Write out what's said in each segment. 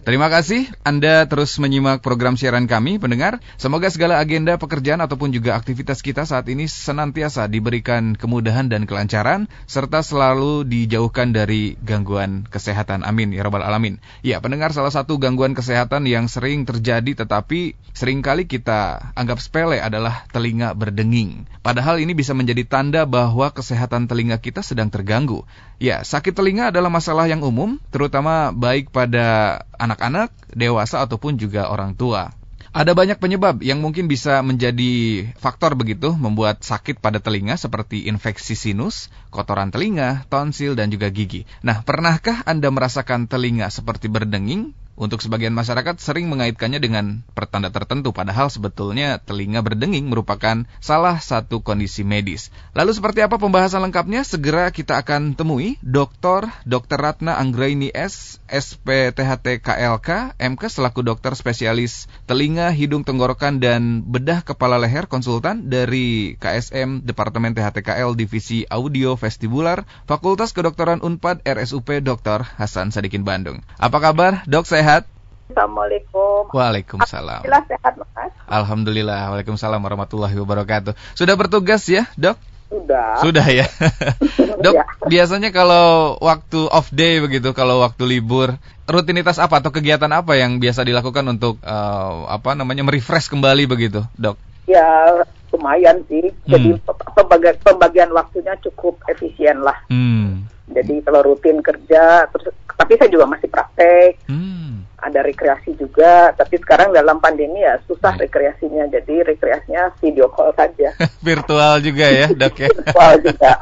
Terima kasih Anda terus menyimak program siaran kami, pendengar. Semoga segala agenda pekerjaan ataupun juga aktivitas kita saat ini senantiasa diberikan kemudahan dan kelancaran, serta selalu dijauhkan dari gangguan kesehatan. Amin, ya Rabbal Alamin. Ya, pendengar salah satu gangguan kesehatan yang sering terjadi tetapi sering kali kita anggap sepele adalah telinga berdenging. Padahal ini bisa menjadi tanda bahwa kesehatan telinga kita sedang terganggu. Ya, sakit telinga adalah masalah yang umum, terutama baik pada anak-anak, dewasa ataupun juga orang tua. Ada banyak penyebab yang mungkin bisa menjadi faktor begitu membuat sakit pada telinga seperti infeksi sinus, kotoran telinga, tonsil, dan juga gigi. Nah, pernahkah Anda merasakan telinga seperti berdenging? Untuk sebagian masyarakat sering mengaitkannya dengan pertanda tertentu, padahal sebetulnya telinga berdenging merupakan salah satu kondisi medis. Lalu seperti apa pembahasan lengkapnya? Segera kita akan temui Dr. Dr. Ratna Anggraini S, SPTHT KLK, MK selaku dokter spesialis telinga, hidung, tenggorokan, dan bedah kepala leher konsultan dari KSM Departemen THTKL Divisi Audio Vestibular Fakultas Kedokteran Unpad RSUP Dr. Hasan Sadikin Bandung. Apa kabar dok sehat? Sehat? Assalamualaikum. Waalaikumsalam. Alhamdulillah sehat, Mas. Alhamdulillah. Waalaikumsalam warahmatullahi wabarakatuh. Sudah bertugas ya, Dok? Sudah. Sudah ya. Dok, ya. biasanya kalau waktu off day begitu, kalau waktu libur, rutinitas apa atau kegiatan apa yang biasa dilakukan untuk uh, apa namanya merefresh kembali begitu, Dok? Ya, lumayan sih. Jadi hmm. pembagian, pembagian waktunya cukup efisien lah. Hmm. Jadi kalau rutin kerja, terus tapi saya juga masih praktek. Hmm. Ada rekreasi juga, tapi sekarang dalam pandemi ya susah hmm. rekreasinya. Jadi rekreasinya video call saja. Virtual juga ya, Dok ya. Virtual juga.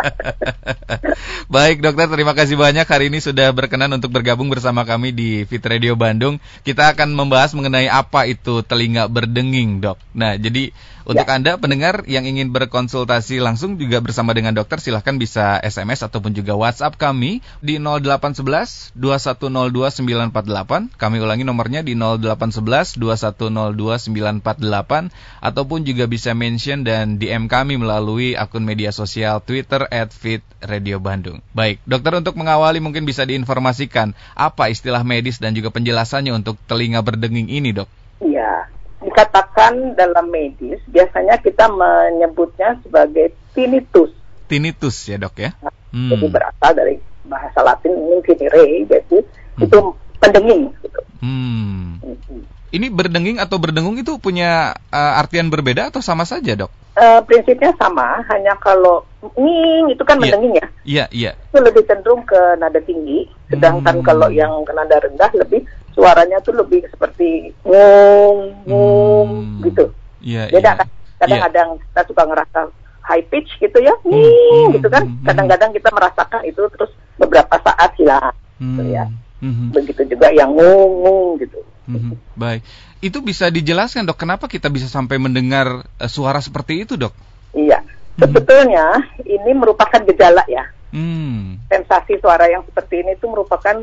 Baik, Dokter, terima kasih banyak hari ini sudah berkenan untuk bergabung bersama kami di Fit Radio Bandung. Kita akan membahas mengenai apa itu telinga berdenging, Dok. Nah, jadi untuk ya. Anda pendengar yang ingin berkonsultasi langsung juga bersama dengan dokter silahkan bisa SMS ataupun juga WhatsApp kami di 0811 2102 948. Kami ulangi nomornya di 0811 2102 948 ataupun juga bisa mention dan DM kami melalui akun media sosial Twitter @fitradio_bandung. Baik, dokter untuk mengawali mungkin bisa diinformasikan apa istilah medis dan juga penjelasannya untuk telinga berdenging ini, Dok. Iya dikatakan dalam medis biasanya kita menyebutnya sebagai tinnitus. Tinnitus ya dok ya. Hmm. Jadi berasal dari bahasa Latin mungkin re, jadi hmm. itu pendenging. Gitu. Hmm. hmm. Ini berdenging atau berdengung itu punya uh, artian berbeda atau sama saja dok? Uh, prinsipnya sama, hanya kalau nging itu kan yeah. mendenging ya. Iya, yeah, iya. Yeah. Itu lebih cenderung ke nada tinggi, sedangkan hmm. kalau yang ke nada rendah lebih suaranya tuh lebih seperti ngung ngung hmm. gitu. Iya. Beda yeah. kan. Kadang-kadang yeah. kita suka ngerasa high pitch gitu ya, hmm. hmm. gitu kan. Hmm. Kadang-kadang kita merasakan itu terus beberapa saat hilang, hmm. gitu ya. Hmm. Begitu juga yang ngung gitu. Hmm. Baik. Itu bisa dijelaskan dok, kenapa kita bisa sampai mendengar uh, suara seperti itu dok? Iya. Sebetulnya ini merupakan gejala ya. Hmm. Sensasi suara yang seperti ini itu merupakan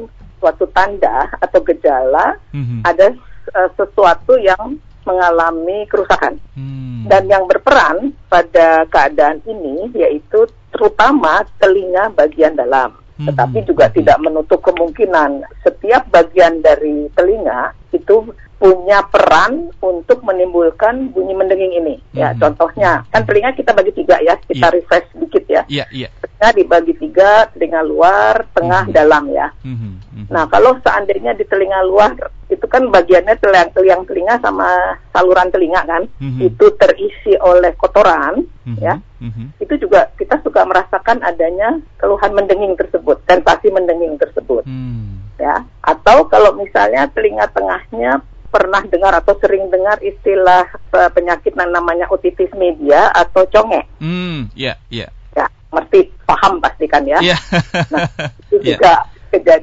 suatu tanda atau gejala mm-hmm. ada uh, sesuatu yang mengalami kerusakan. Hmm. Dan yang berperan pada keadaan ini yaitu terutama telinga bagian dalam. Hmm. Tetapi juga tidak menutup kemungkinan setiap bagian dari telinga itu punya peran untuk menimbulkan bunyi mendenging ini. Ya, hmm. contohnya kan telinga kita bagi tiga ya, kita yeah. refresh sedikit ya. Iya, yeah, iya. Yeah telinga dibagi tiga, telinga luar, tengah, mm -hmm. dalam ya. Mm -hmm. Nah kalau seandainya di telinga luar itu kan bagiannya telinga, telinga, telinga sama saluran telinga kan, mm -hmm. itu terisi oleh kotoran mm -hmm. ya. Mm -hmm. Itu juga kita suka merasakan adanya keluhan mendenging tersebut, sensasi mendenging tersebut. Mm. Ya. Atau kalau misalnya telinga tengahnya pernah dengar atau sering dengar istilah uh, penyakit yang namanya otitis media atau conge. Hmm, ya, yeah, ya. Yeah mesti paham pastikan ya. Yeah. nah, itu yeah. juga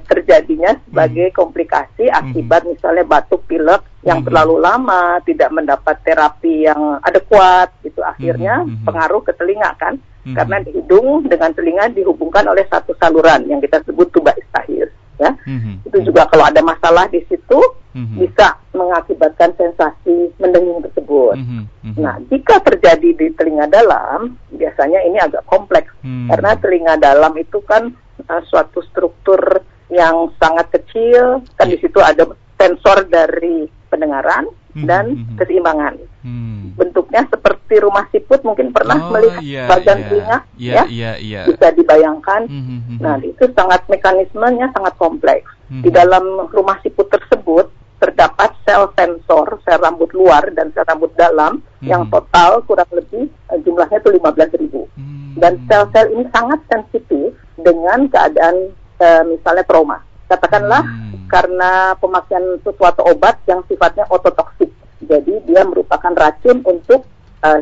terjadinya sebagai hmm. komplikasi akibat hmm. misalnya batuk pilek yang hmm. terlalu lama, tidak mendapat terapi yang adekuat, itu akhirnya hmm. hmm. pengaruh ke telinga kan, hmm. karena di hidung dengan telinga dihubungkan oleh satu saluran yang kita sebut tuba istahir, ya. Hmm. Itu juga kalau ada masalah di situ hmm. bisa mengakibatkan sensasi mendenging tersebut. Hmm. Hmm. Nah, jika terjadi di telinga dalam, biasanya ini agak kompleks hmm. karena telinga dalam itu kan uh, suatu struktur yang sangat kecil, kan yeah. di situ ada sensor dari pendengaran hmm, dan hmm, hmm. keseimbangan. Hmm. Bentuknya seperti rumah siput mungkin pernah oh, melihat iya, bagian iya, telinga iya, ya. Iya, iya. Bisa dibayangkan. Hmm, hmm, hmm. Nah, itu sangat mekanismenya sangat kompleks. Hmm. Di dalam rumah siput tersebut terdapat sel sensor, sel rambut luar dan sel rambut dalam hmm. yang total kurang lebih uh, jumlahnya itu 15 ribu. Hmm. Dan sel-sel ini sangat sensitif dengan keadaan uh, misalnya trauma. Katakanlah hmm. karena pemakaian sesuatu obat yang sifatnya ototoksik. Jadi dia merupakan racun untuk uh,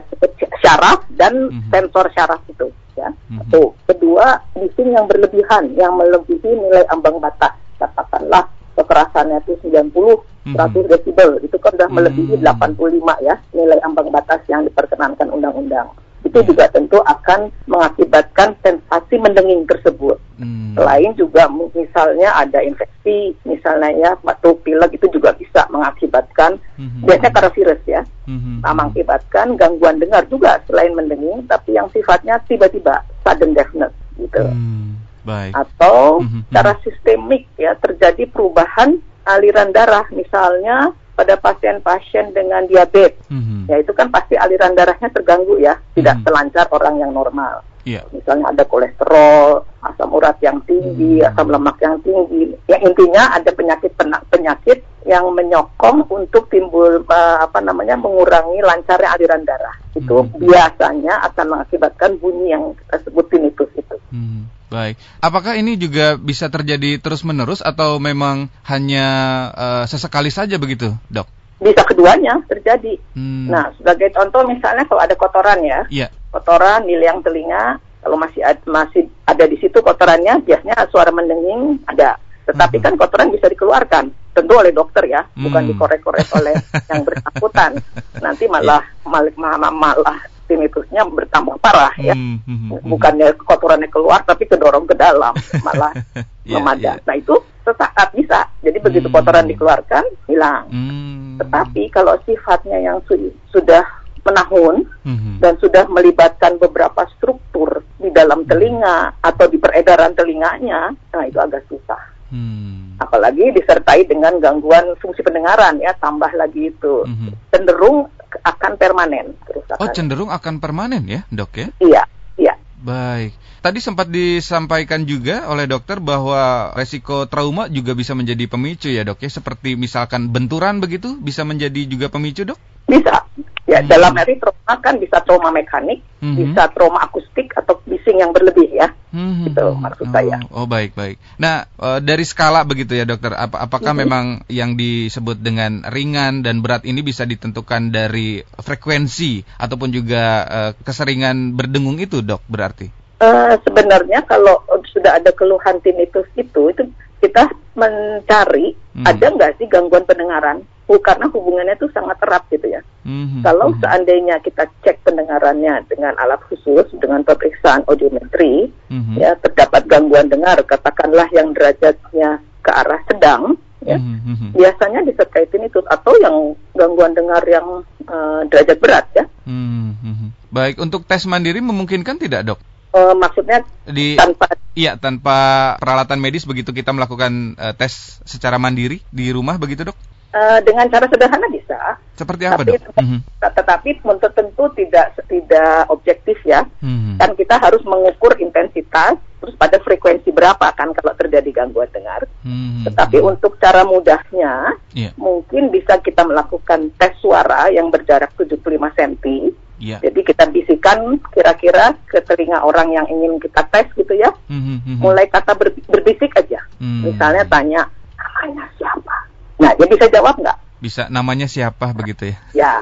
syaraf dan hmm. sensor syaraf itu. Ya. Hmm. Satu. Kedua, bising yang berlebihan, yang melebihi nilai ambang batas. Katakanlah kekerasannya itu 90 100 hmm. desibel itu kan sudah melebihi 85 hmm. ya nilai ambang batas yang diperkenankan undang-undang itu hmm. juga tentu akan mengakibatkan sensasi mendenging tersebut. Hmm. Selain juga misalnya ada infeksi, misalnya ya batuk pilek itu juga bisa mengakibatkan hmm. biasanya karena virus ya, hmm. mengakibatkan gangguan dengar juga selain mendenging, tapi yang sifatnya tiba-tiba sudden deafness gitu. Hmm. Baik. Atau mm-hmm. secara sistemik ya terjadi perubahan aliran darah misalnya pada pasien-pasien dengan diabetes. Mm-hmm. Ya itu kan pasti aliran darahnya terganggu ya, tidak mm-hmm. selancar orang yang normal. Yeah. Misalnya ada kolesterol, asam urat yang tinggi, hmm. asam lemak yang tinggi. Yang intinya ada penyakit penyakit yang menyokong untuk timbul uh, apa namanya mengurangi lancarnya aliran darah. Itu hmm. biasanya akan mengakibatkan bunyi yang kita sebut tinnitus itu. Hmm. Baik. Apakah ini juga bisa terjadi terus-menerus atau memang hanya uh, sesekali saja begitu, Dok? Bisa keduanya terjadi. Hmm. Nah, sebagai contoh misalnya kalau ada kotoran ya, yeah. kotoran di liang telinga, kalau masih ad, masih ada di situ kotorannya, biasanya suara mendenging ada. Tetapi hmm. kan kotoran bisa dikeluarkan, tentu oleh dokter ya, hmm. bukan dikorek-korek oleh yang bersangkutan. Nanti malah yeah. malah malah, malah tinnitusnya bertambah parah ya. Hmm, hmm, hmm, Bukannya kotorannya keluar tapi kedorong ke dalam malah yeah, memadat. Yeah. Nah itu sesaat bisa. Jadi begitu hmm. kotoran dikeluarkan hilang. Hmm. Tetapi kalau sifatnya yang su sudah menahun hmm. dan sudah melibatkan beberapa struktur di dalam telinga atau di peredaran telinganya, nah itu agak susah. Hmm. Apalagi disertai dengan gangguan fungsi pendengaran ya, tambah lagi itu. Hmm. Cenderung akan permanen kerusakan. Oh, cenderung akan permanen ya, Dok ya? Iya, iya. Baik. Tadi sempat disampaikan juga oleh dokter bahwa resiko trauma juga bisa menjadi pemicu ya, Dok ya, seperti misalkan benturan begitu bisa menjadi juga pemicu, Dok? Bisa. Ya, hmm. dalam arti trauma kan bisa trauma mekanik, hmm. bisa trauma akustik atau bising yang berlebih ya. Hmm. Gitu maksud oh, saya. Oh, baik, baik. Nah, uh, dari skala begitu ya, Dokter. Ap apakah hmm. memang yang disebut dengan ringan dan berat ini bisa ditentukan dari frekuensi ataupun juga uh, keseringan berdengung itu, Dok, berarti? Uh, sebenarnya kalau sudah ada keluhan tinnitus itu itu kita mencari hmm. ada nggak sih gangguan pendengaran karena hubungannya itu sangat erat gitu ya. hmm Kalau hmm seandainya kita cek pendengarannya dengan alat khusus, dengan pemeriksaan audiometri, hmm ya terdapat gangguan dengar, katakanlah yang derajatnya ke arah sedang, ya hmm biasanya disertai tinnitus atau yang gangguan dengar yang uh, derajat berat ya. hmm Baik, untuk tes mandiri memungkinkan tidak dok? Uh, maksudnya di tanpa iya tanpa peralatan medis begitu kita melakukan uh, tes secara mandiri di rumah begitu dok? Uh, dengan cara sederhana bisa. Seperti apa tapi, dok? Mm-hmm. Tetapi tentu tidak tidak objektif ya. Mm-hmm. Kan kita harus mengukur intensitas, terus pada frekuensi berapa kan kalau terjadi gangguan dengar. Mm-hmm. Tetapi untuk cara mudahnya, yeah. mungkin bisa kita melakukan tes suara yang berjarak 75 cm. Yeah. Jadi kita bisikan kira-kira ke telinga orang yang ingin kita tes gitu ya. Mm-hmm. Mulai kata ber, berbisik aja. Mm-hmm. Misalnya tanya namanya siapa Nah, dia bisa jawab nggak? Bisa namanya siapa begitu ya? Ya,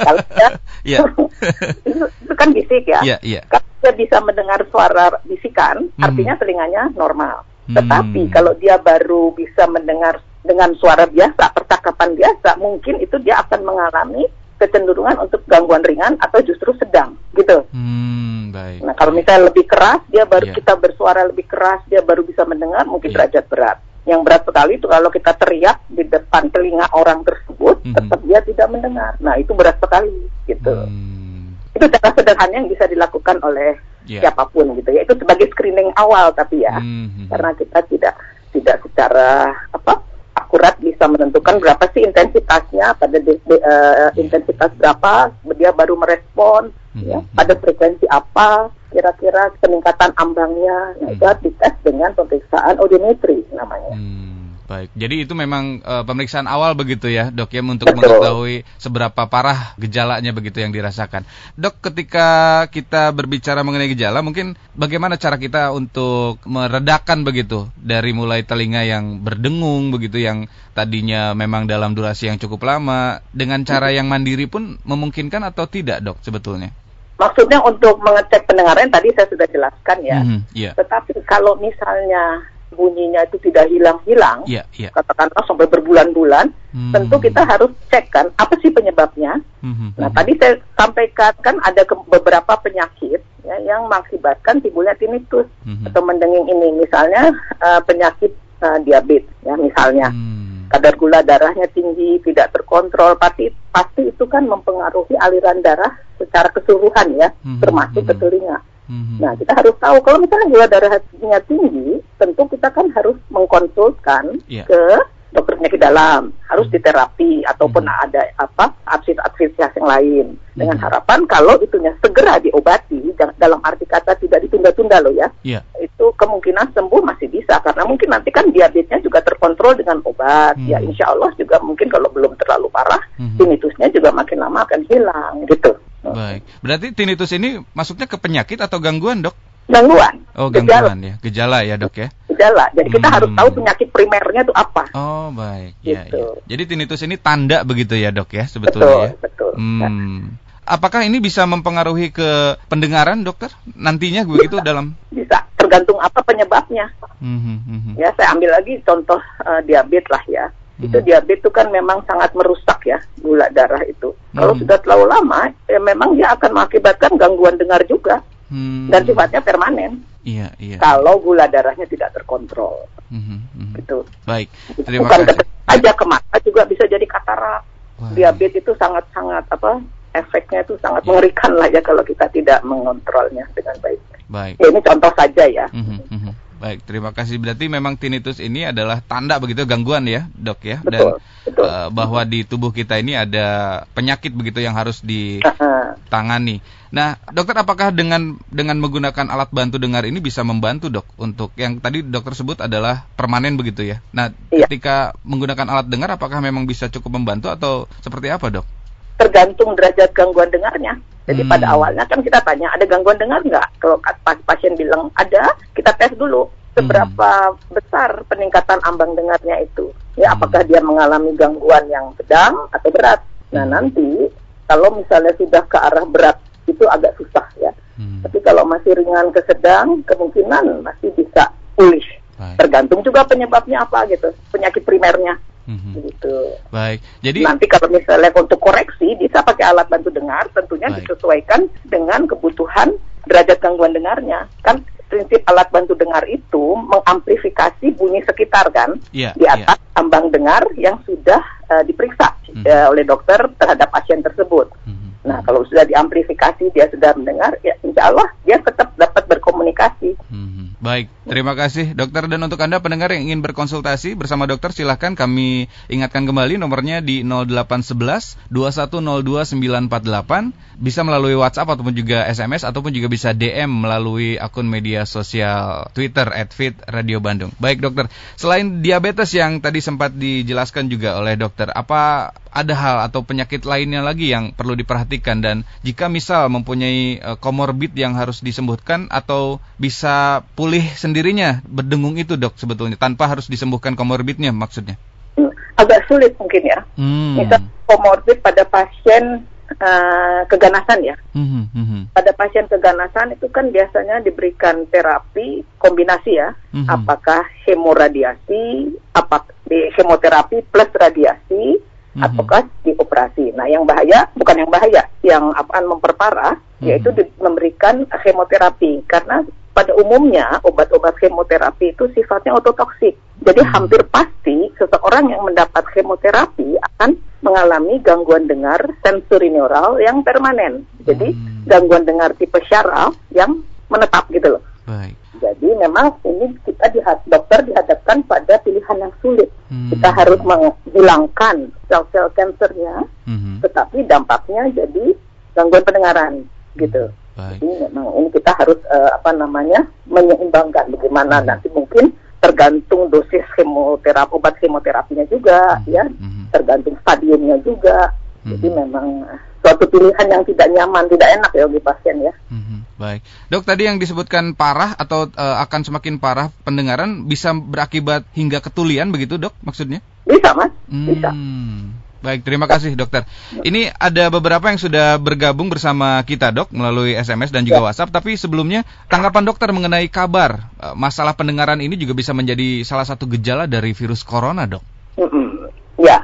kalau dia, ya. itu, itu kan bisik ya. Iya, iya. Kalau dia bisa mendengar suara bisikan, hmm. artinya telinganya normal. Hmm. Tetapi kalau dia baru bisa mendengar dengan suara biasa, percakapan biasa, mungkin itu dia akan mengalami kecenderungan untuk gangguan ringan atau justru sedang, gitu. Hmm, baik. Nah, kalau misalnya lebih keras, dia baru yeah. kita bersuara lebih keras, dia baru bisa mendengar, mungkin yeah. derajat berat yang berat sekali itu kalau kita teriak di depan telinga orang tersebut mm -hmm. tetap dia tidak mendengar nah itu berat sekali gitu mm. itu cara sederhana yang bisa dilakukan oleh yeah. siapa pun gitu ya itu sebagai screening awal tapi ya mm -hmm. karena kita tidak tidak secara apa akurat bisa menentukan berapa sih intensitasnya pada de, de, uh, intensitas berapa dia baru merespon hmm. ya pada frekuensi apa kira-kira peningkatan ambangnya nah, hmm. itu dites dengan pemeriksaan audiometri namanya. Hmm. Baik, jadi itu memang e, pemeriksaan awal begitu ya dok ya untuk Betul. mengetahui seberapa parah gejalanya begitu yang dirasakan. Dok, ketika kita berbicara mengenai gejala, mungkin bagaimana cara kita untuk meredakan begitu dari mulai telinga yang berdengung begitu yang tadinya memang dalam durasi yang cukup lama dengan cara yang mandiri pun memungkinkan atau tidak dok sebetulnya? Maksudnya untuk mengecek pendengaran tadi saya sudah jelaskan ya. Mm -hmm, yeah. Tetapi kalau misalnya bunyinya itu tidak hilang-hilang, yeah, yeah. katakanlah sampai berbulan-bulan, hmm. tentu kita harus cek kan apa sih penyebabnya. Hmm. Nah tadi saya sampaikan kan ada beberapa penyakit ya, yang mengakibatkan timbulnya tinnitus hmm. atau mendenging ini, misalnya uh, penyakit uh, diabetes ya misalnya. Hmm. Kadar gula darahnya tinggi, tidak terkontrol, pasti pasti itu kan mempengaruhi aliran darah secara keseluruhan ya, hmm. termasuk hmm. ke telinga. Mm-hmm. Nah, kita harus tahu kalau misalnya gula darahnya tinggi, tentu kita kan harus mengkonsulkan yeah. ke dokter penyakit dalam, harus mm-hmm. diterapi ataupun mm-hmm. ada apa aktivitas yang lain. Dengan mm-hmm. harapan kalau itunya segera diobati, dalam arti kata tidak ditunda-tunda loh ya. Yeah. Itu kemungkinan sembuh masih bisa karena mungkin nanti kan diabetesnya juga terkontrol dengan obat. Mm-hmm. Ya insya Allah juga mungkin kalau belum terlalu parah, mm-hmm. tinnitusnya juga makin lama akan hilang gitu. Baik. Berarti tinnitus ini masuknya ke penyakit atau gangguan, Dok? Gangguan. Oh, gangguan gejala. ya. Gejala ya, Dok ya. Gejala. Jadi kita hmm. harus tahu penyakit primernya itu apa. Oh, baik. Ya, gitu. ya. Jadi tinnitus ini tanda begitu ya, Dok ya, sebetulnya betul, ya. Betul, hmm. Apakah ini bisa mempengaruhi ke pendengaran, dokter? Nantinya begitu bisa, dalam? Bisa, tergantung apa penyebabnya. Hmm, hmm, hmm. hmm. Ya, saya ambil lagi contoh uh, diabetes lah ya itu hmm. diabetes itu kan memang sangat merusak ya gula darah itu. Hmm. Kalau sudah terlalu lama, ya memang dia akan mengakibatkan gangguan dengar juga hmm. dan sifatnya permanen. Iya, iya. Kalau gula darahnya tidak terkontrol, hmm, hmm. gitu. Baik, terima Bukan kasih. aja ke mata juga bisa jadi katarak. Diabetes itu sangat-sangat apa? Efeknya itu sangat ya. mengerikan lah ya kalau kita tidak mengontrolnya dengan baik. Baik. Ya, ini contoh saja ya. Hmm, hmm, hmm. Baik, terima kasih. Berarti memang tinnitus ini adalah tanda begitu gangguan ya, dok ya, betul, dan betul. Uh, bahwa di tubuh kita ini ada penyakit begitu yang harus ditangani. Nah, dokter, apakah dengan dengan menggunakan alat bantu dengar ini bisa membantu dok untuk yang tadi dokter sebut adalah permanen begitu ya? Nah, iya. ketika menggunakan alat dengar, apakah memang bisa cukup membantu atau seperti apa dok? Tergantung derajat gangguan dengarnya. Jadi hmm. pada awalnya kan kita tanya ada gangguan dengar nggak? Kalau pasien bilang ada, kita tes dulu seberapa hmm. besar peningkatan ambang dengarnya itu. Ya hmm. apakah dia mengalami gangguan yang sedang atau berat. Nah hmm. nanti kalau misalnya sudah ke arah berat itu agak susah ya. Hmm. Tapi kalau masih ringan ke sedang, kemungkinan masih bisa pulih. Baik. Tergantung juga penyebabnya apa gitu, penyakit primernya. Mm-hmm. Gitu. Baik. Jadi nanti kalau misalnya untuk koreksi bisa pakai alat bantu dengar, tentunya Baik. disesuaikan dengan kebutuhan derajat gangguan dengarnya. Kan prinsip alat bantu dengar itu mengamplifikasi bunyi sekitar kan yeah, di atas yeah. ambang dengar yang sudah uh, diperiksa mm-hmm. uh, oleh dokter terhadap pasien tersebut. Mm-hmm. Nah kalau sudah diamplifikasi dia sudah mendengar, ya insya Allah dia tetap dapat berkomunikasi. Mm-hmm. Baik, terima kasih dokter. Dan untuk Anda pendengar yang ingin berkonsultasi bersama dokter silahkan kami ingatkan kembali nomornya di 0811 2102 948 bisa melalui WhatsApp ataupun juga SMS ataupun juga bisa DM melalui akun media sosial Twitter Radio Bandung. Baik dokter, selain diabetes yang tadi sempat dijelaskan juga oleh dokter, apa ada hal atau penyakit lainnya lagi yang perlu diperhatikan? Dan jika misal mempunyai komorbid e, yang harus disembuhkan atau bisa pulih sendirinya berdengung itu dok sebetulnya tanpa harus disembuhkan komorbidnya maksudnya? Hmm, agak sulit mungkin ya. Hmm. Misal komorbid pada pasien uh, keganasan ya. Hmm, hmm, hmm. Pada pasien keganasan itu kan biasanya diberikan terapi kombinasi ya, hmm. apakah hemoradiasi, apa hemoterapi plus radiasi mm-hmm. ataukah dioperasi. Nah, yang bahaya bukan yang bahaya, yang akan memperparah mm-hmm. yaitu di, memberikan kemoterapi karena pada umumnya obat-obat kemoterapi itu sifatnya ototoksik. Jadi mm-hmm. hampir pasti seseorang yang mendapat kemoterapi akan mengalami gangguan dengar sensori neural yang permanen. Jadi mm-hmm. gangguan dengar tipe syaraf yang menetap gitu loh. Baik. Jadi memang ini kita dihad dokter dihadapkan pada pilihan yang sulit Hmm. Kita harus menghilangkan sel-sel kansernya, hmm. tetapi dampaknya jadi gangguan pendengaran gitu. Baik. Jadi memang ini kita harus uh, apa namanya menyeimbangkan bagaimana hmm. nanti mungkin tergantung dosis kemoterapi obat kemoterapinya juga hmm. ya, hmm. tergantung stadiumnya juga. Hmm. Jadi memang suatu pilihan yang tidak nyaman, tidak enak ya bagi pasien ya. Hmm. Baik, dok tadi yang disebutkan parah atau uh, akan semakin parah pendengaran bisa berakibat hingga ketulian begitu dok maksudnya? Bisa mas, hmm. bisa. Baik, terima kasih dokter. Ini ada beberapa yang sudah bergabung bersama kita dok melalui SMS dan juga ya. WhatsApp. Tapi sebelumnya tanggapan dokter mengenai kabar uh, masalah pendengaran ini juga bisa menjadi salah satu gejala dari virus corona dok. Ya,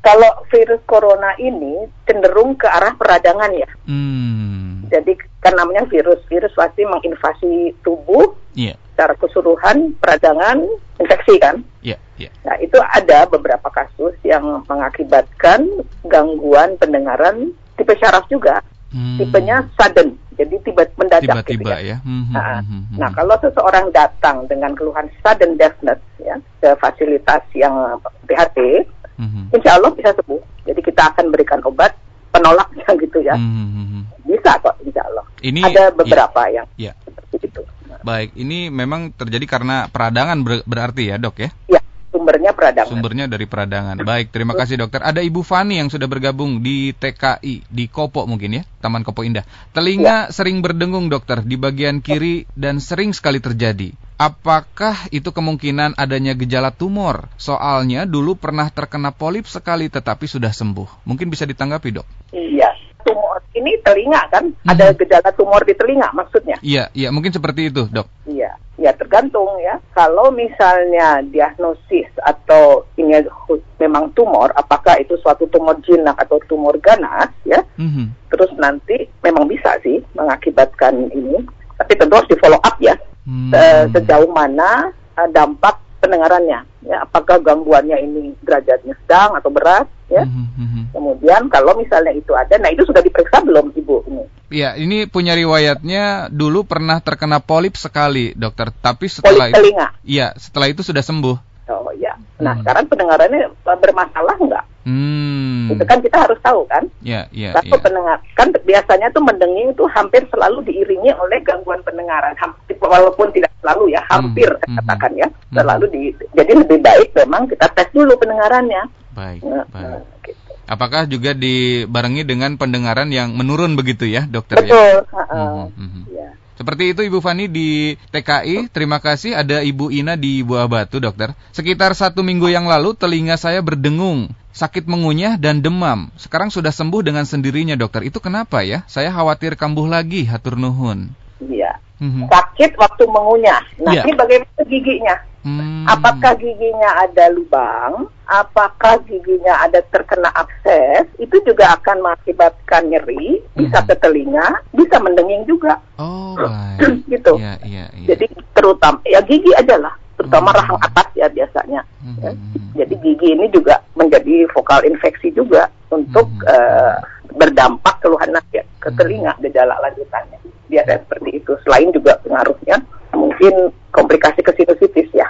kalau virus corona ini cenderung ke arah peradangan ya. Hmm. Jadi kan namanya virus, virus pasti menginvasi tubuh yeah. secara keseluruhan, peradangan, infeksi kan. Yeah. Yeah. Nah itu ada beberapa kasus yang mengakibatkan gangguan pendengaran tipe syaraf juga. Hmm. Tipenya sudden, jadi tiba mendadak tiba-tiba gitu ya. ya. Hmm, hmm, nah, hmm, hmm, hmm. nah kalau seseorang datang dengan keluhan sudden deafness ya ke fasilitas yang PHT hmm. insya Allah bisa sembuh. Jadi kita akan berikan obat penolaknya gitu ya. Hmm. Bisa kok insya Allah. Ini ada beberapa ya, yang ya. seperti itu. Baik, ini memang terjadi karena peradangan ber berarti ya dok ya? Ya, sumbernya peradangan. Sumbernya dari peradangan. Baik, terima kasih dokter. Ada Ibu Fani yang sudah bergabung di TKI di Kopo mungkin ya, Taman Kopo Indah. Telinga ya. sering berdengung dokter di bagian kiri dan sering sekali terjadi. Apakah itu kemungkinan adanya gejala tumor? Soalnya dulu pernah terkena polip sekali tetapi sudah sembuh. Mungkin bisa ditanggapi, Dok? Iya, tumor ini telinga kan? Hmm. Ada gejala tumor di telinga maksudnya? Iya, iya, mungkin seperti itu, Dok. Iya, ya tergantung ya. Kalau misalnya diagnosis atau ini memang tumor, apakah itu suatu tumor jinak atau tumor ganas ya? Hmm. Terus nanti memang bisa sih mengakibatkan ini, tapi tentu harus di follow up ya hmm. uh, sejauh mana uh, dampak pendengarannya ya apakah gangguannya ini derajatnya sedang atau berat ya hmm, hmm, hmm. kemudian kalau misalnya itu ada nah itu sudah diperiksa belum ibu ini Ya, ini punya riwayatnya dulu pernah terkena polip sekali, dokter. Tapi setelah polip telinga. Iya, setelah itu sudah sembuh. Oh ya. Nah, hmm. sekarang pendengarannya bermasalah nggak? Hmm. Itu kan kita harus tahu kan. Iya, iya. Kalau ya. pendengar kan biasanya tuh mendenging itu hampir selalu diiringi oleh gangguan pendengaran. Hampir, walaupun tidak selalu ya, hampir hmm. katakan ya, hmm. selalu di. Jadi lebih baik memang kita tes dulu pendengarannya. Baik, nah, baik. Nah, gitu. Apakah juga dibarengi dengan pendengaran yang menurun begitu ya, dokter Betul. ya? Betul. Uh, uh, hmm. hmm. Ya. Seperti itu Ibu Fani di TKI. Terima kasih ada Ibu Ina di Buah Batu, dokter. Sekitar satu minggu yang lalu telinga saya berdengung, sakit mengunyah dan demam. Sekarang sudah sembuh dengan sendirinya, dokter. Itu kenapa ya? Saya khawatir kambuh lagi, hatur nuhun. Iya. Mm-hmm. Sakit waktu mengunyah. Nah, yeah. ini bagaimana giginya? Hmm. Apakah giginya ada lubang? Apakah giginya ada terkena akses? Itu juga akan mengakibatkan nyeri, bisa hmm. ke telinga, bisa mendenging juga. Oh, gitu. Yeah, yeah, yeah. Jadi terutama ya gigi aja lah, terutama hmm. rahang atas ya biasanya. Hmm. Ya. Jadi gigi ini juga menjadi vokal infeksi juga untuk hmm. uh, berdampak keluhan ya, ke hmm. telinga gejala lanjutannya. Biasa seperti itu. Selain juga pengaruhnya mungkin komplikasi ke situs-situs ya.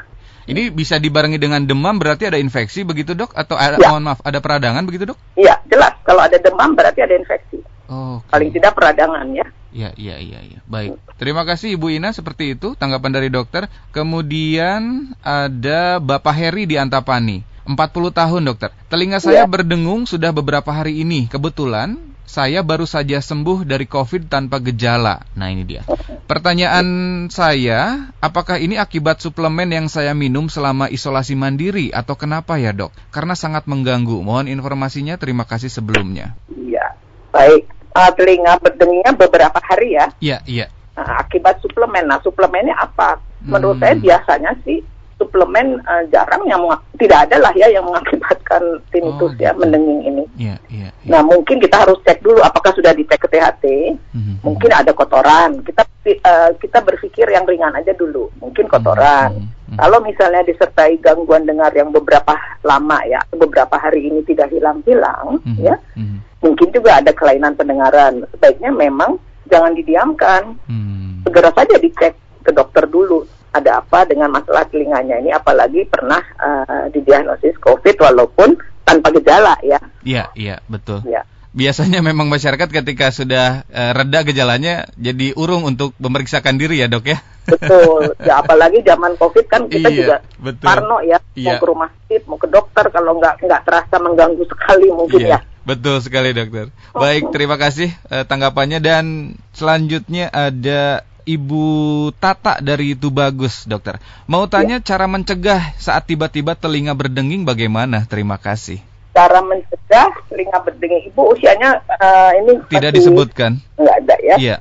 Ini bisa dibarengi dengan demam berarti ada infeksi begitu dok? Atau ada, ya. mohon maaf ada peradangan begitu dok? Iya jelas kalau ada demam berarti ada infeksi. Oh, okay. Paling tidak peradangan ya. Iya iya iya ya. baik. Terima kasih Ibu Ina seperti itu tanggapan dari dokter. Kemudian ada Bapak Heri di Antapani. 40 tahun dokter. Telinga saya ya. berdengung sudah beberapa hari ini. Kebetulan saya baru saja sembuh dari COVID tanpa gejala. Nah ini dia. Pertanyaan saya, apakah ini akibat suplemen yang saya minum selama isolasi mandiri atau kenapa ya dok? Karena sangat mengganggu. Mohon informasinya, terima kasih sebelumnya. Iya, baik. Uh, telinga berdengingnya beberapa hari ya? Iya, iya. Nah, akibat suplemen. Nah, suplemennya apa? Menurut hmm. saya biasanya sih suplemen uh, jarang yang tidak ada lah ya yang mengakibatkan tinnitus oh, ya gitu. mendenging ini. Yeah, yeah, yeah. Nah mungkin kita harus cek dulu apakah sudah dicek ke THT. Mm-hmm. Mungkin ada kotoran. Kita uh, kita berpikir yang ringan aja dulu. Mungkin kotoran. Mm-hmm. Kalau misalnya disertai gangguan dengar yang beberapa lama ya, beberapa hari ini tidak hilang-hilang, mm-hmm. ya, mm-hmm. mungkin juga ada kelainan pendengaran. Sebaiknya memang jangan didiamkan. Mm-hmm. Segera saja dicek ke dokter dulu ada apa dengan masalah telinganya ini apalagi pernah uh, didiagnosis COVID walaupun tanpa gejala ya. Iya, iya, betul. Ya. Biasanya memang masyarakat ketika sudah uh, reda gejalanya jadi urung untuk memeriksakan diri ya, Dok ya. Betul. Ya apalagi zaman Covid kan kita iya, juga betul. parno ya, iya. mau ke rumah sakit, mau ke dokter kalau nggak nggak terasa mengganggu sekali mungkin iya. ya. Betul sekali dokter. Baik, terima kasih uh, tanggapannya dan selanjutnya ada Ibu Tata dari itu bagus, dokter. Mau tanya ya. cara mencegah saat tiba-tiba telinga berdenging bagaimana? Terima kasih. Cara mencegah telinga berdenging, ibu usianya uh, ini tidak disebutkan. Enggak ada ya. Iya.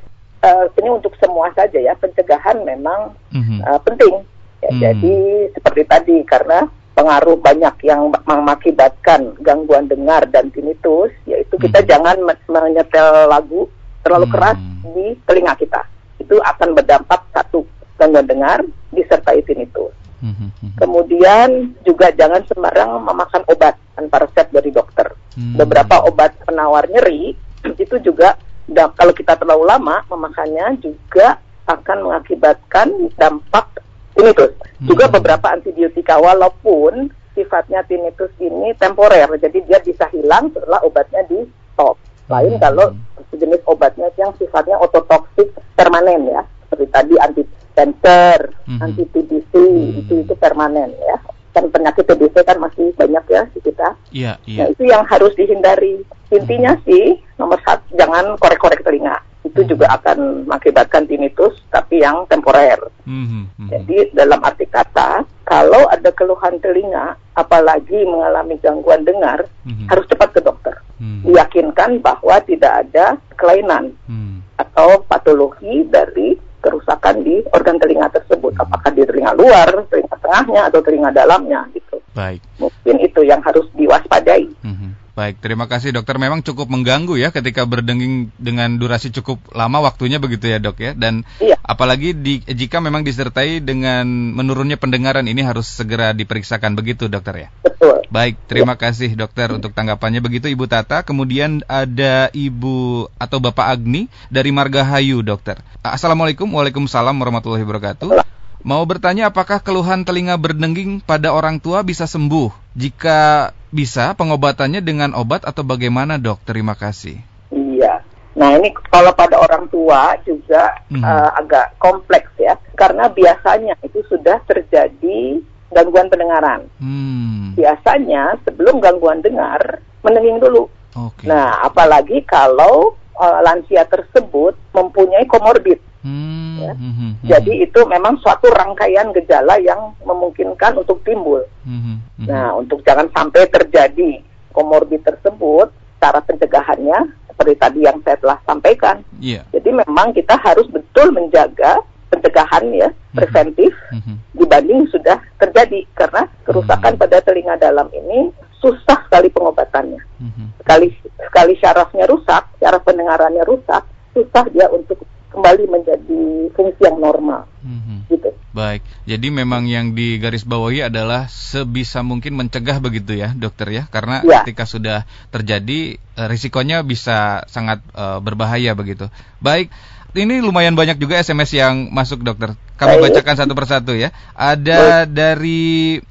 Uh, ini untuk semua saja ya. Pencegahan memang mm -hmm. uh, penting. Ya, mm. Jadi seperti tadi karena pengaruh banyak yang mengakibatkan gangguan dengar dan tinnitus, yaitu kita mm. jangan menyetel lagu terlalu mm. keras di telinga kita itu akan berdampak satu gangguan dengar disertai tinnitus. Hmm. Kemudian juga jangan sembarang memakan obat tanpa resep dari dokter. Hmm. Beberapa obat penawar nyeri itu juga kalau kita terlalu lama memakannya juga akan mengakibatkan dampak tinnitus. Juga hmm. beberapa antibiotika walaupun sifatnya tinnitus ini temporer, jadi dia bisa hilang setelah obatnya di stop. Lain kalau sejenis obatnya yang sifatnya ototoksik permanen ya seperti tadi anti cancer, mm-hmm. anti TBC mm-hmm. itu itu permanen ya. Kan penyakit TBC kan masih banyak ya di kita. Iya, yeah, iya. Yeah. Nah, itu yang harus dihindari. Intinya mm-hmm. sih nomor satu jangan korek-korek telinga. Itu mm-hmm. juga akan mengakibatkan tinnitus tapi yang temporer. Mm-hmm. Jadi dalam arti kata kalau ada keluhan telinga apalagi mengalami gangguan dengar mm-hmm. harus cepat ke dokter. Mm-hmm. Diyakinkan bahwa tidak ada kelainan. Mm-hmm atau patologi dari kerusakan di organ telinga tersebut, hmm. apakah di telinga luar, telinga tengahnya, atau telinga dalamnya gitu. Baik. Mungkin itu yang harus diwaspadai. Hmm. Baik, terima kasih dokter. Memang cukup mengganggu ya ketika berdenging dengan durasi cukup lama waktunya begitu ya dok ya. Dan iya. apalagi di, jika memang disertai dengan menurunnya pendengaran ini harus segera diperiksakan begitu dokter ya. Betul. Baik, terima ya. kasih dokter untuk tanggapannya begitu Ibu Tata. Kemudian ada Ibu atau Bapak Agni dari Margahayu dokter. Assalamualaikum, waalaikumsalam warahmatullahi wabarakatuh. Mau bertanya apakah keluhan telinga berdenging pada orang tua bisa sembuh? Jika bisa, pengobatannya dengan obat atau bagaimana dok? Terima kasih. Iya. Nah ini kalau pada orang tua juga hmm. uh, agak kompleks ya. Karena biasanya itu sudah terjadi gangguan pendengaran. Hmm. Biasanya sebelum gangguan dengar, mendenging dulu. Okay. Nah apalagi kalau uh, lansia tersebut mempunyai komorbid. Hmm, ya. Hmm, hmm, hmm, Jadi itu memang suatu rangkaian gejala yang memungkinkan untuk timbul. Hmm, hmm, nah, untuk jangan sampai terjadi komorbid tersebut, cara pencegahannya seperti tadi yang saya telah sampaikan. Yeah. Jadi memang kita harus betul menjaga pencegahan ya preventif hmm, dibanding sudah terjadi karena kerusakan hmm. pada telinga dalam ini susah sekali pengobatannya. Hmm. Sekali sekali syarafnya rusak, syaraf pendengarannya rusak, susah dia untuk kembali menjadi fungsi yang normal. Mm-hmm. Gitu. Baik, jadi memang yang digarisbawahi adalah sebisa mungkin mencegah begitu ya, dokter ya, karena ya. ketika sudah terjadi eh, risikonya bisa sangat uh, berbahaya begitu. Baik, ini lumayan banyak juga SMS yang masuk dokter. Kami Baik. bacakan satu persatu ya. Ada Baik. dari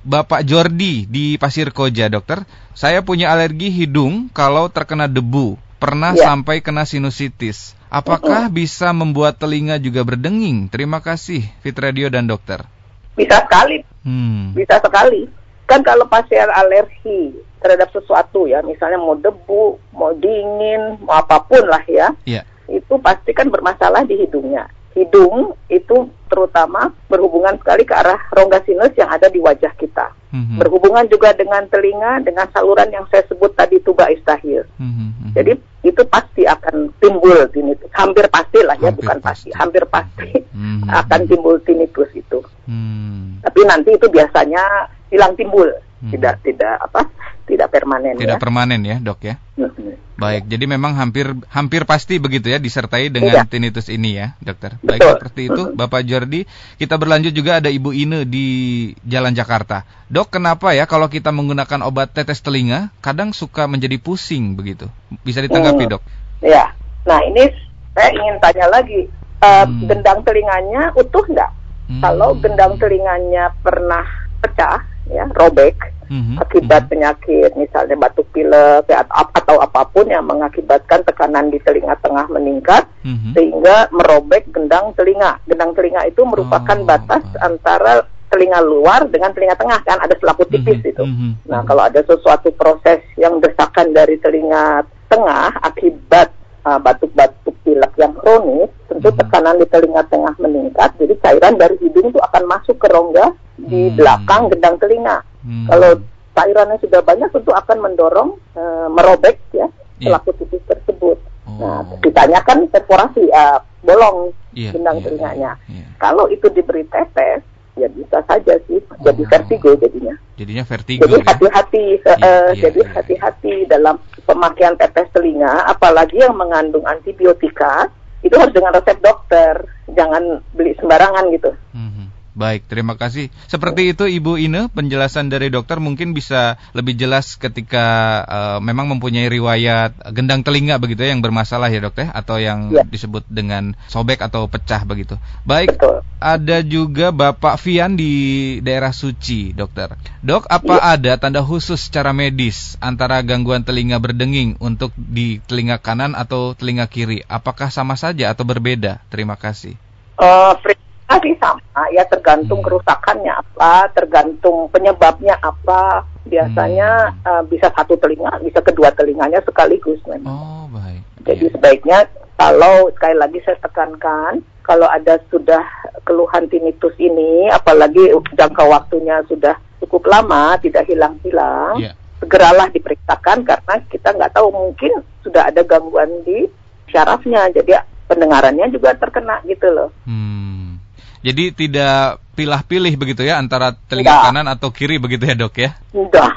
Bapak Jordi di Pasir Koja, dokter. Saya punya alergi hidung kalau terkena debu. Pernah ya. sampai kena sinusitis. Apakah bisa membuat telinga juga berdenging? Terima kasih, Fit Radio dan dokter. Bisa sekali. Hmm. Bisa sekali. Kan kalau pasien alergi terhadap sesuatu ya, misalnya mau debu, mau dingin, mau apa pun lah ya, yeah. itu pasti kan bermasalah di hidungnya hidung itu terutama berhubungan sekali ke arah rongga sinus yang ada di wajah kita. Mm-hmm. Berhubungan juga dengan telinga, dengan saluran yang saya sebut tadi tuba istahil. Mm-hmm. Jadi itu pasti akan timbul tinnitus. Hampir pasti lah ya, hampir bukan pasti. pasti, hampir pasti mm-hmm. akan timbul tinnitus itu. Mm-hmm. Tapi nanti itu biasanya hilang timbul, mm-hmm. tidak tidak apa tidak permanen tidak ya. permanen ya dok ya baik jadi memang hampir hampir pasti begitu ya disertai dengan iya. tinnitus ini ya dokter baik Betul. seperti itu bapak Jordi kita berlanjut juga ada ibu Ine di Jalan Jakarta dok kenapa ya kalau kita menggunakan obat tetes telinga kadang suka menjadi pusing begitu bisa ditanggapi hmm. dok ya nah ini saya ingin tanya lagi uh, hmm. gendang telinganya utuh nggak Hmm. Kalau gendang telinganya pernah pecah, ya robek mm-hmm. akibat mm-hmm. penyakit misalnya batuk pilek ya, atau apa pun yang mengakibatkan tekanan di telinga tengah meningkat mm-hmm. sehingga merobek gendang telinga. Gendang telinga itu merupakan oh, batas antara telinga luar dengan telinga tengah kan ada selaku tipis mm-hmm. itu. Mm-hmm. Nah kalau ada sesuatu proses yang desakan dari telinga tengah akibat uh, batuk-batuk pilek yang kronis, tentu hmm. tekanan di telinga tengah meningkat, jadi cairan dari hidung itu akan masuk ke rongga di hmm. belakang gendang telinga. Hmm. Kalau cairannya sudah banyak, tentu akan mendorong uh, merobek ya yeah. pelaku tipis tersebut. Nah, oh. Nah, ditanyakan perforasi, uh, bolong yeah, gendang yeah, telinganya. Yeah, yeah. Kalau itu diberi tetes, ya bisa saja sih jadi oh. vertigo jadinya. Jadinya vertigo. Jadi ya? hati-hati, ya? uh, ya, jadi iya. hati-hati dalam pemakaian tetes telinga, apalagi yang mengandung antibiotika itu harus dengan resep dokter, jangan beli sembarangan gitu. Hmm. Baik, terima kasih. Seperti itu Ibu Ine, penjelasan dari dokter mungkin bisa lebih jelas ketika uh, memang mempunyai riwayat gendang telinga begitu ya yang bermasalah ya dokter atau yang ya. disebut dengan sobek atau pecah begitu. Baik, Betul. ada juga Bapak Fian di daerah Suci, dokter. Dok, apa ya. ada tanda khusus secara medis antara gangguan telinga berdenging untuk di telinga kanan atau telinga kiri? Apakah sama saja atau berbeda? Terima kasih. Uh, masih sama ya tergantung hmm. kerusakannya apa, tergantung penyebabnya apa. Biasanya hmm. uh, bisa satu telinga, bisa kedua telinganya sekaligus memang. Oh, baik. Jadi yeah. sebaiknya kalau sekali lagi saya tekankan kalau ada sudah keluhan tinnitus ini, apalagi jangka waktunya sudah cukup lama tidak hilang-hilang, yeah. segeralah diperiksakan karena kita nggak tahu mungkin sudah ada gangguan di syarafnya, jadi pendengarannya juga terkena gitu loh. Hmm. Jadi tidak pilah-pilih begitu ya antara telinga Enggak. kanan atau kiri begitu ya dok ya? Enggak.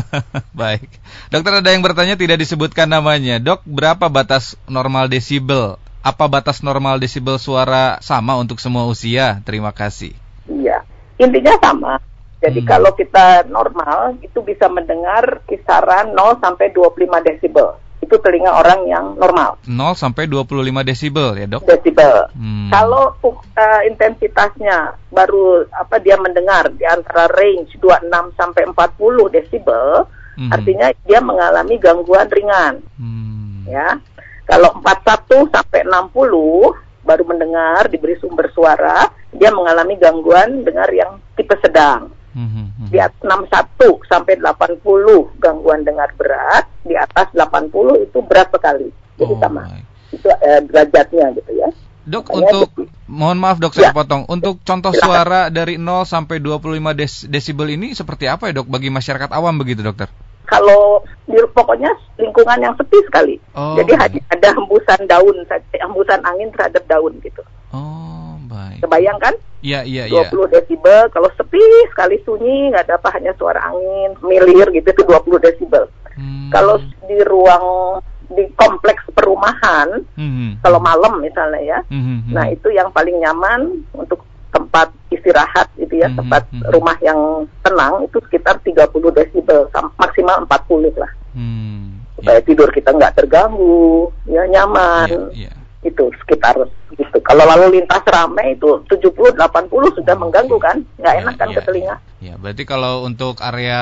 Baik. Dokter ada yang bertanya tidak disebutkan namanya. Dok berapa batas normal desibel? Apa batas normal desibel suara sama untuk semua usia? Terima kasih. Iya. Intinya sama. Jadi hmm. kalau kita normal itu bisa mendengar kisaran 0 sampai 25 desibel itu telinga orang yang normal. 0 sampai 25 desibel ya, Dok? Desibel. Hmm. Kalau uh, intensitasnya baru apa dia mendengar di antara range 26 sampai 40 desibel, hmm. artinya dia mengalami gangguan ringan. Hmm. Ya. Kalau 41 sampai 60 baru mendengar diberi sumber suara, dia mengalami gangguan dengar yang tipe sedang. Mm-hmm. Di atas 61 sampai 80 gangguan dengar berat, di atas 80 itu berat sekali. Jadi oh sama. My. Itu eh, derajatnya gitu ya. Dok, Makanya untuk itu, mohon maaf dok saya ya. potong. Untuk contoh Silahkan. suara dari 0 sampai 25 des desibel ini seperti apa ya dok bagi masyarakat awam begitu dokter? Kalau di pokoknya lingkungan yang sepi sekali. Oh, Jadi hanya ada hembusan daun, hembusan angin terhadap daun gitu. Oh. Baik. Kebayang kan? Iya, iya, iya. 20 desibel, kalau sepi sekali sunyi, nggak ada apa, hanya suara angin, milir gitu, itu 20 desibel. Hmm. Kalau di ruang, di kompleks perumahan, hmm. kalau malam misalnya ya, hmm. nah itu yang paling nyaman untuk tempat istirahat gitu ya, hmm. tempat hmm. rumah yang tenang, itu sekitar 30 desibel, maksimal 40 lah. Hmm. Supaya yeah. tidur kita nggak terganggu, ya nyaman. Yeah, yeah itu sekitar gitu. Kalau lalu lintas ramai itu 70 80 sudah mengganggu kan? Nggak enak kan ya, ke telinga. Ya, berarti kalau untuk area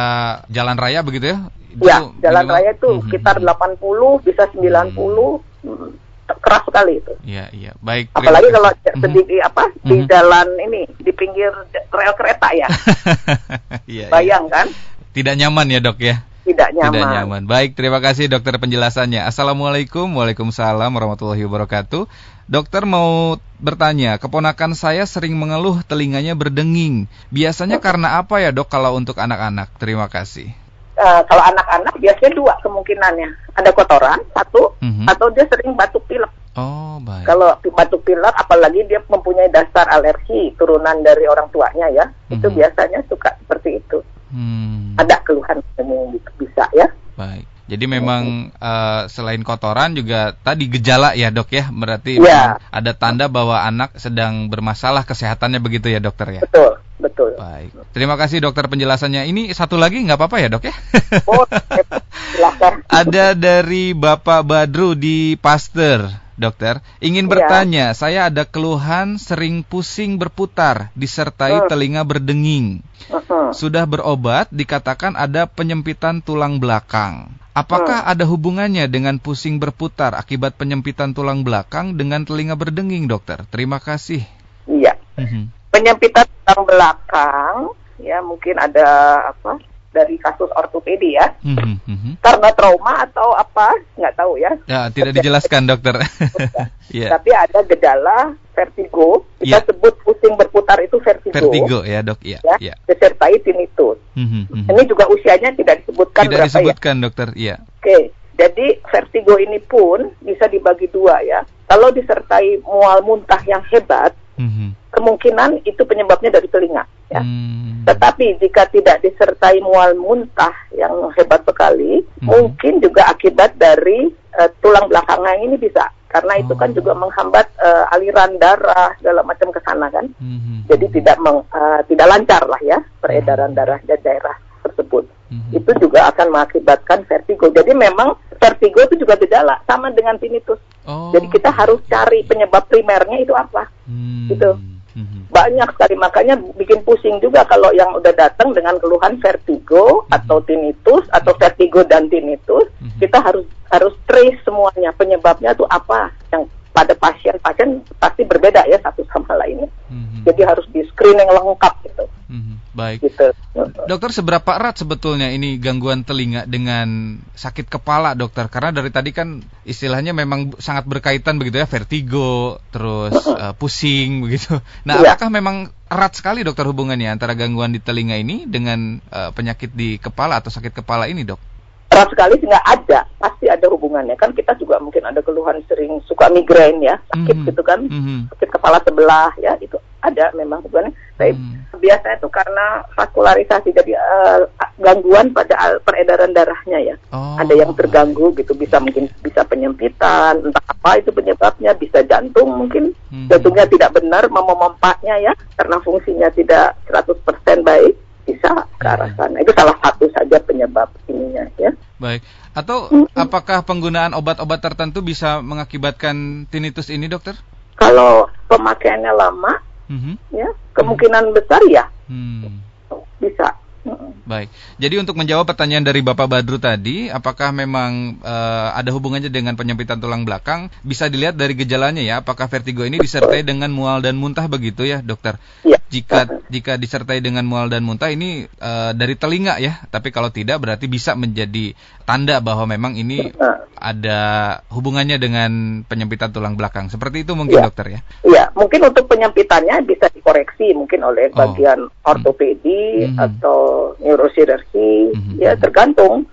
jalan raya begitu ya? Ya, jalan minimal, raya itu hmm, sekitar hmm, 80 bisa 90 hmm. hmm. keras sekali itu. Iya, iya. Baik. Apalagi kalau hmm. sedikit apa hmm. di jalan ini di pinggir rel kereta ya. Iya. Bayang kan? Tidak nyaman ya, Dok ya? Tidak nyaman. Tidak nyaman. Baik, terima kasih dokter penjelasannya. Assalamualaikum, waalaikumsalam warahmatullahi wabarakatuh. Dokter mau bertanya, keponakan saya sering mengeluh telinganya berdenging. Biasanya karena apa ya dok kalau untuk anak-anak? Terima kasih. Uh, kalau anak-anak biasanya dua kemungkinannya. Ada kotoran, satu, mm -hmm. atau dia sering batuk pilek. Oh, baik. Kalau batuk pilek, apalagi dia mempunyai dasar alergi turunan dari orang tuanya ya, mm -hmm. itu mhm. biasanya suka seperti itu. Hmm. Ada keluhan yang bisa ya. Baik. Jadi memang uh, selain kotoran juga tadi gejala ya dok ya, berarti ya. ada tanda bahwa anak sedang bermasalah kesehatannya begitu ya dokter ya. Betul, betul. Baik. Terima kasih dokter penjelasannya. Ini satu lagi nggak apa-apa ya dok ya? Oh, silakan. ada dari Bapak Badru di Pasteur. Dokter. Ingin iya. bertanya, ya. saya ada keluhan sering pusing berputar disertai uh. telinga berdenging. Uh -huh. Sudah berobat, dikatakan ada penyempitan tulang belakang. Apakah uh. ada hubungannya dengan pusing berputar akibat penyempitan tulang belakang dengan telinga berdenging, dokter? Terima kasih. Iya. Uh mhm. -huh. Penyempitan tulang belakang, ya mungkin ada apa? Dari kasus ortopedi ya. Mm -hmm. Karena trauma atau apa, nggak tahu ya. Ya, tidak dijelaskan dokter. yeah. Tapi ada gejala vertigo, kita yeah. sebut pusing berputar itu vertigo. Vertigo ya dok, ya. ya, ya. Disertai tinnitus. Mm -hmm. Ini juga usianya tidak disebutkan Tidak ya. disebutkan ya? dokter, iya. Oke, okay. jadi vertigo ini pun bisa dibagi dua ya. Kalau disertai mual muntah yang hebat, mm -hmm. Kemungkinan itu penyebabnya dari telinga ya. Hmm. Tetapi jika tidak disertai mual muntah yang hebat sekali, hmm. mungkin juga akibat dari uh, tulang belakangnya ini bisa karena oh. itu kan oh. juga menghambat uh, aliran darah segala macam ke sana kan. Hmm. Jadi tidak meng, uh, tidak lancar lah ya peredaran hmm. darah di daerah tersebut. Hmm. Itu juga akan mengakibatkan vertigo. Jadi memang vertigo itu juga gejala sama dengan tinnitus. Oh. Jadi kita harus cari penyebab primernya itu apa. Hmm. Gitu banyak sekali makanya bikin pusing juga kalau yang udah datang dengan keluhan vertigo mm-hmm. atau tinnitus atau vertigo dan tinnitus mm-hmm. kita harus harus trace semuanya penyebabnya itu apa yang pada pasien-pasien pasti berbeda ya satu sama lainnya mm-hmm. jadi harus di screening lengkap. Baik. Gitu. dokter seberapa erat sebetulnya ini gangguan telinga dengan sakit kepala dokter? Karena dari tadi kan istilahnya memang sangat berkaitan begitu ya vertigo terus uh, pusing begitu. Nah ya. apakah memang erat sekali dokter hubungannya antara gangguan di telinga ini dengan uh, penyakit di kepala atau sakit kepala ini dok erat sekali sih nggak ada pasti ada hubungannya kan kita juga mungkin ada keluhan sering suka migrain ya sakit mm -hmm. gitu kan mm -hmm. sakit kepala sebelah ya itu ada memang hubungannya tapi mm. biasanya itu karena vaskularisasi jadi uh, gangguan pada peredaran darahnya ya oh. ada yang terganggu gitu bisa mungkin bisa penyempitan entah apa itu penyebabnya bisa jantung mungkin mm. jantungnya tidak benar memompanya ya karena fungsinya tidak 100% baik bisa ke arah iya. sana. Itu salah satu saja penyebab ininya ya. Baik. Atau -hmm. apakah penggunaan obat-obat tertentu bisa mengakibatkan tinnitus ini, dokter? Kalau pemakaiannya lama, mm -hmm. ya kemungkinan mm -hmm. besar ya mm. bisa. Baik. Jadi untuk menjawab pertanyaan dari Bapak Badru tadi, apakah memang uh, ada hubungannya dengan penyempitan tulang belakang? Bisa dilihat dari gejalanya ya, apakah vertigo ini disertai dengan mual dan muntah begitu ya, dokter? Ya. Jika jika disertai dengan mual dan muntah ini uh, dari telinga ya, tapi kalau tidak berarti bisa menjadi tanda bahwa memang ini ada hubungannya dengan penyempitan tulang belakang. Seperti itu mungkin ya. dokter ya? Iya, mungkin untuk penyempitannya bisa dikoreksi mungkin oleh oh. bagian oh. ortopedi hmm. atau neurochirurgi, hmm. ya tergantung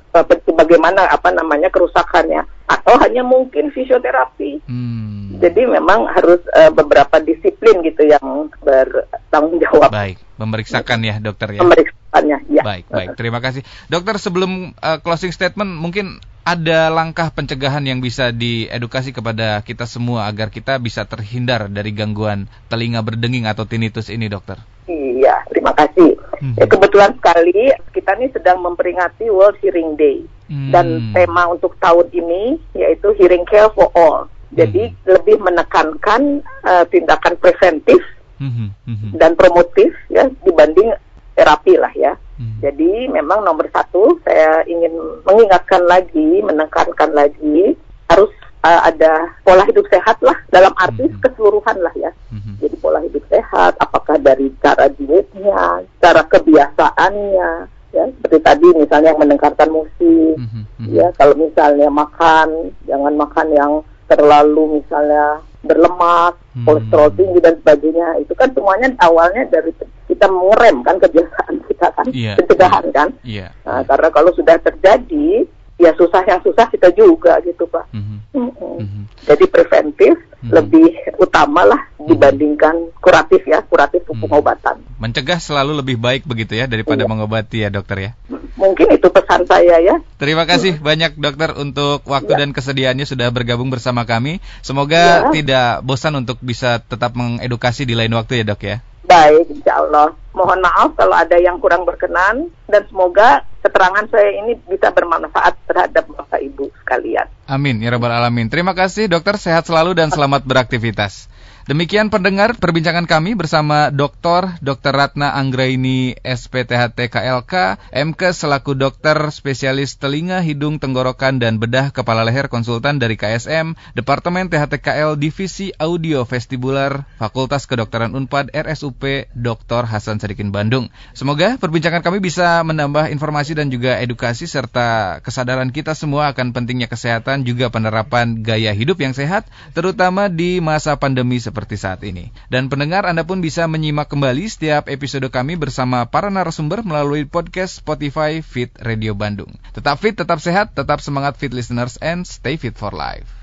bagaimana apa namanya kerusakannya atau hanya mungkin fisioterapi. Hmm. Jadi memang harus uh, beberapa disiplin gitu yang bertanggung jawab. Baik, memeriksakan ya dokter ya. Pemeriksaannya, ya. Baik, baik. Terima kasih, dokter. Sebelum uh, closing statement, mungkin ada langkah pencegahan yang bisa diedukasi kepada kita semua agar kita bisa terhindar dari gangguan telinga berdenging atau tinnitus ini, dokter. Iya, terima kasih. Hmm. Ya, kebetulan sekali kita ini sedang memperingati World Hearing Day hmm. dan tema untuk tahun ini yaitu Hearing Care for All. Jadi hmm. lebih menekankan uh, tindakan preventif hmm. Hmm. dan promotif ya dibanding terapi lah ya. Hmm. Jadi memang nomor satu saya ingin mengingatkan lagi, menekankan lagi harus uh, ada pola hidup sehat lah dalam arti mm -hmm. keseluruhan lah ya. Mm -hmm. Jadi pola hidup sehat, apakah dari cara dietnya, cara kebiasaannya, ya seperti tadi misalnya mendengarkan musik, mm -hmm. ya kalau misalnya makan jangan makan yang terlalu misalnya berlemak, hmm. kolesterol tinggi dan sebagainya. Itu kan semuanya awalnya dari kita mengerem kan kebiasaan kita kan, yeah. pencegahan kan. Yeah. Nah, karena kalau sudah terjadi ya susah yang susah kita juga gitu pak. Mm-hmm. Mm-hmm. Mm-hmm. Jadi preventif mm-hmm. lebih utama lah mm-hmm. dibandingkan kuratif ya, kuratif mm-hmm. pengobatan. Mencegah selalu lebih baik begitu ya daripada iya. mengobati ya dokter ya. Mungkin itu pesan saya ya. Terima kasih mm-hmm. banyak dokter untuk waktu ya. dan kesediaannya sudah bergabung bersama kami. Semoga ya. tidak bosan untuk bisa tetap mengedukasi di lain waktu ya dok ya. Baik, insya Allah. Mohon maaf kalau ada yang kurang berkenan dan semoga keterangan saya ini bisa bermanfaat terhadap Bapak Ibu sekalian. Amin, ya Rabbal Alamin. Terima kasih dokter, sehat selalu dan selamat beraktivitas. Demikian pendengar perbincangan kami bersama Dr. Dr. Ratna Anggraini SPTHT KLK, MK selaku dokter spesialis telinga, hidung, tenggorokan, dan bedah kepala leher konsultan dari KSM, Departemen THTKL Divisi Audio Vestibular, Fakultas Kedokteran Unpad RSUP Dr. Hasan Sadikin Bandung. Semoga perbincangan kami bisa menambah informasi dan juga edukasi serta kesadaran kita semua akan pentingnya kesehatan juga penerapan gaya hidup yang sehat, terutama di masa pandemi seperti saat ini. Dan pendengar Anda pun bisa menyimak kembali setiap episode kami bersama para narasumber melalui podcast Spotify Fit Radio Bandung. Tetap fit, tetap sehat, tetap semangat fit listeners and stay fit for life.